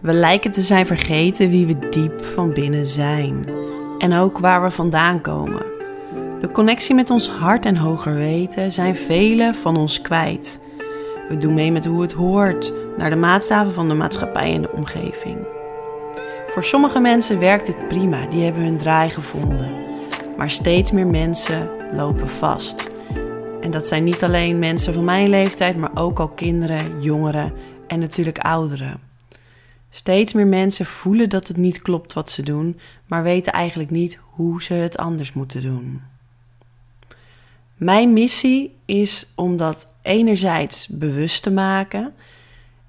We lijken te zijn vergeten wie we diep van binnen zijn en ook waar we vandaan komen. De connectie met ons hart en hoger weten zijn velen van ons kwijt. We doen mee met hoe het hoort, naar de maatstaven van de maatschappij en de omgeving. Voor sommige mensen werkt dit prima, die hebben hun draai gevonden. Maar steeds meer mensen lopen vast. En dat zijn niet alleen mensen van mijn leeftijd, maar ook al kinderen, jongeren en natuurlijk ouderen. Steeds meer mensen voelen dat het niet klopt wat ze doen, maar weten eigenlijk niet hoe ze het anders moeten doen. Mijn missie is om dat enerzijds bewust te maken.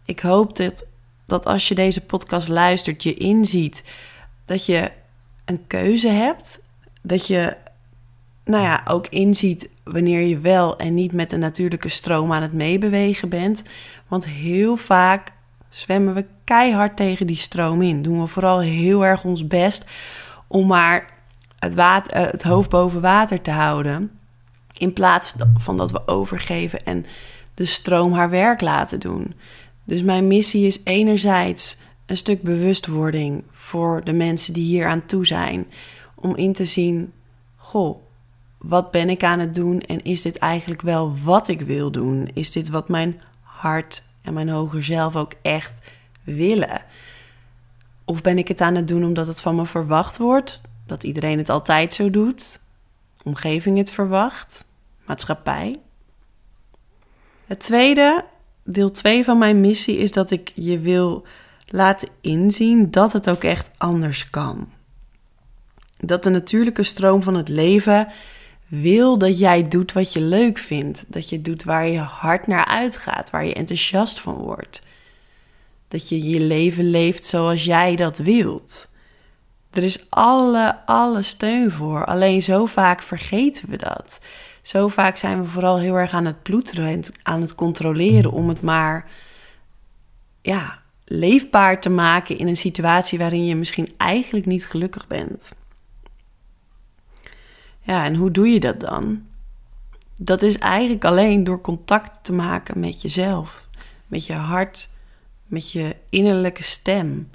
Ik hoop dat, dat als je deze podcast luistert, je inziet dat je een keuze hebt. Dat je nou ja, ook inziet wanneer je wel en niet met de natuurlijke stroom aan het meebewegen bent. Want heel vaak zwemmen we keihard tegen die stroom in. Doen we vooral heel erg ons best om maar het, water, eh, het hoofd boven water te houden. In plaats van dat we overgeven en de stroom haar werk laten doen. Dus mijn missie is enerzijds een stuk bewustwording voor de mensen die hier aan toe zijn. Om in te zien, goh, wat ben ik aan het doen en is dit eigenlijk wel wat ik wil doen? Is dit wat mijn hart en mijn hoger zelf ook echt willen? Of ben ik het aan het doen omdat het van me verwacht wordt? Dat iedereen het altijd zo doet? Omgeving het verwacht? Maatschappij? Het tweede, deel 2 van mijn missie, is dat ik je wil laten inzien dat het ook echt anders kan. Dat de natuurlijke stroom van het leven wil dat jij doet wat je leuk vindt. Dat je doet waar je hart naar uitgaat, waar je enthousiast van wordt. Dat je je leven leeft zoals jij dat wilt. Er is alle, alle steun voor. Alleen zo vaak vergeten we dat. Zo vaak zijn we vooral heel erg aan het ploeteren en aan het controleren om het maar ja, leefbaar te maken in een situatie waarin je misschien eigenlijk niet gelukkig bent. Ja, en hoe doe je dat dan? Dat is eigenlijk alleen door contact te maken met jezelf, met je hart, met je innerlijke stem.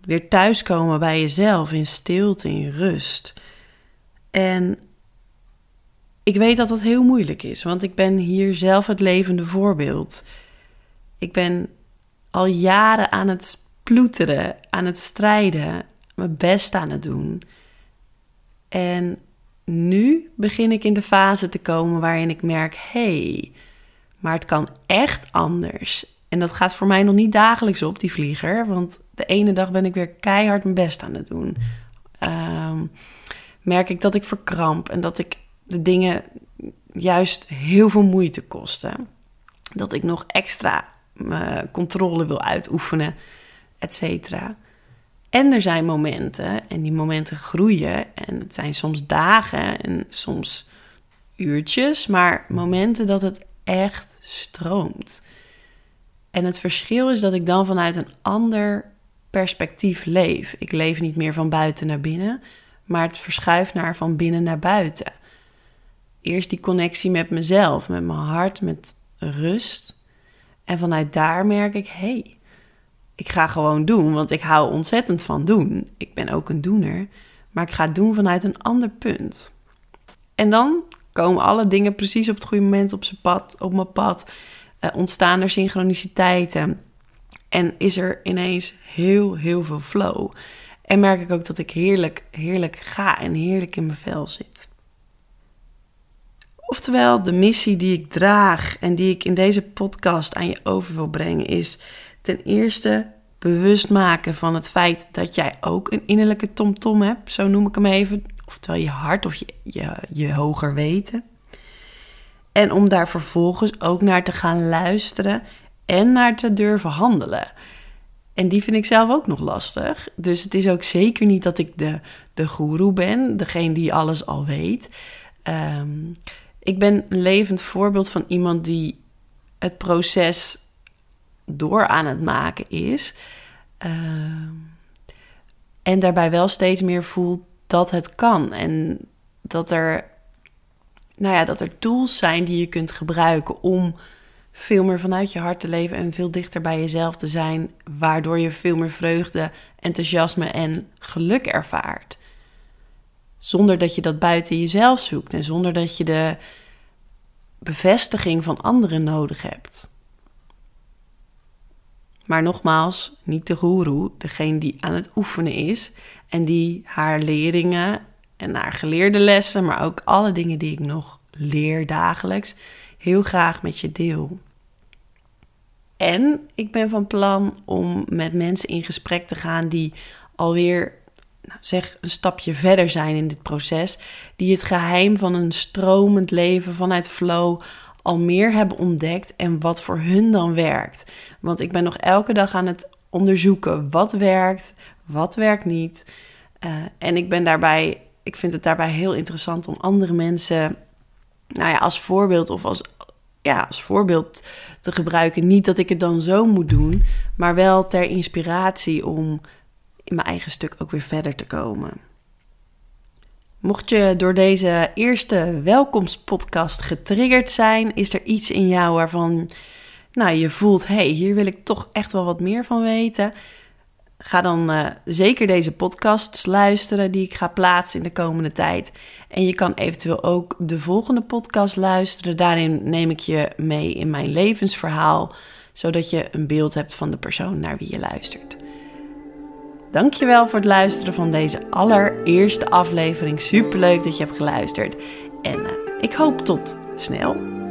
Weer thuiskomen bij jezelf in stilte, in rust. En ik weet dat dat heel moeilijk is, want ik ben hier zelf het levende voorbeeld. Ik ben al jaren aan het ploeteren, aan het strijden, mijn best aan het doen. En nu begin ik in de fase te komen waarin ik merk: hé, hey, maar het kan echt anders. En dat gaat voor mij nog niet dagelijks op, die vlieger. Want de ene dag ben ik weer keihard mijn best aan het doen. Um, merk ik dat ik verkramp en dat ik de dingen juist heel veel moeite kosten. Dat ik nog extra uh, controle wil uitoefenen, et cetera. En er zijn momenten, en die momenten groeien. En het zijn soms dagen en soms uurtjes, maar momenten dat het echt stroomt. En het verschil is dat ik dan vanuit een ander perspectief leef. Ik leef niet meer van buiten naar binnen, maar het verschuift naar van binnen naar buiten. Eerst die connectie met mezelf, met mijn hart, met rust. En vanuit daar merk ik, hé, hey, ik ga gewoon doen, want ik hou ontzettend van doen. Ik ben ook een doener, maar ik ga doen vanuit een ander punt. En dan komen alle dingen precies op het goede moment op, pad, op mijn pad. Uh, ontstaan er synchroniciteiten. En is er ineens heel, heel veel flow. En merk ik ook dat ik heerlijk, heerlijk ga en heerlijk in mijn vel zit. Oftewel, de missie die ik draag en die ik in deze podcast aan je over wil brengen is ten eerste bewust maken van het feit dat jij ook een innerlijke tomtom hebt, zo noem ik hem even, oftewel je hart of je, je hoger weten. En om daar vervolgens ook naar te gaan luisteren en naar te durven handelen. En die vind ik zelf ook nog lastig. Dus het is ook zeker niet dat ik de, de goeroe ben, degene die alles al weet. Um, ik ben een levend voorbeeld van iemand die het proces door aan het maken is. Ehm, en daarbij wel steeds meer voelt dat het kan. En dat er, nou ja, dat er tools zijn die je kunt gebruiken om veel meer vanuit je hart te leven en veel dichter bij jezelf te zijn, waardoor je veel meer vreugde, enthousiasme en geluk ervaart. Zonder dat je dat buiten jezelf zoekt en zonder dat je de bevestiging van anderen nodig hebt. Maar nogmaals, niet de goeroe, degene die aan het oefenen is en die haar leerlingen en haar geleerde lessen, maar ook alle dingen die ik nog leer dagelijks, heel graag met je deel. En ik ben van plan om met mensen in gesprek te gaan die alweer, nou zeg, een stapje verder zijn in dit proces. Die het geheim van een stromend leven vanuit flow al meer hebben ontdekt en wat voor hun dan werkt. Want ik ben nog elke dag aan het onderzoeken wat werkt, wat werkt niet. Uh, en ik ben daarbij, ik vind het daarbij heel interessant om andere mensen, nou ja, als voorbeeld of als, ja, als voorbeeld te gebruiken. Niet dat ik het dan zo moet doen, maar wel ter inspiratie om in mijn eigen stuk ook weer verder te komen. Mocht je door deze eerste welkomstpodcast getriggerd zijn, is er iets in jou waarvan nou, je voelt: hé, hey, hier wil ik toch echt wel wat meer van weten. Ga dan uh, zeker deze podcasts luisteren die ik ga plaatsen in de komende tijd. En je kan eventueel ook de volgende podcast luisteren. Daarin neem ik je mee in mijn levensverhaal, zodat je een beeld hebt van de persoon naar wie je luistert. Dankjewel voor het luisteren van deze allereerste aflevering. Superleuk dat je hebt geluisterd. En uh, ik hoop tot snel.